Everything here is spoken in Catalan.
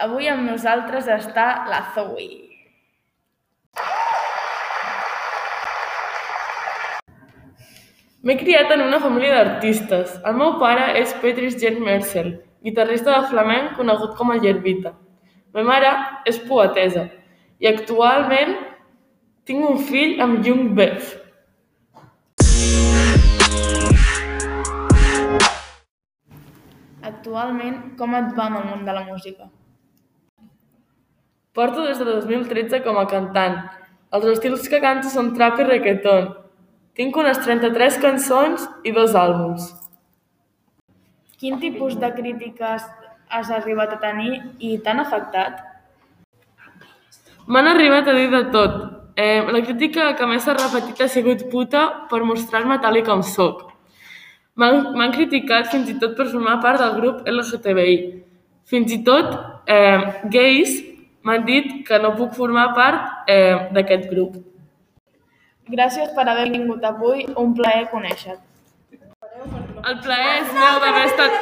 amb nosaltres està la Zoe. M'he criat en una família d'artistes. El meu pare és Petris Jen Mercel, guitarrista de flamenc conegut com el Yerbita. Ma mare és poetesa i actualment tinc un fill amb Jung Bev. Actualment, com et va amb el món de la música? Porto des de 2013 com a cantant. Els estils que canto són trap i reggaeton. Tinc unes 33 cançons i dos àlbums. Quin tipus de crítiques has arribat a tenir i t'han afectat? M'han arribat a dir de tot. Eh, la crítica que més s'ha repetit ha sigut puta per mostrar-me tal i com sóc. M'han m'han criticat fins i tot per formar part del grup LGTBI. Fins i tot eh, gais M'han dit que no puc formar part eh, d'aquest grup. Gràcies per haver vingut avui, un plaer conèixer-te. El plaer és meu d'haver estat...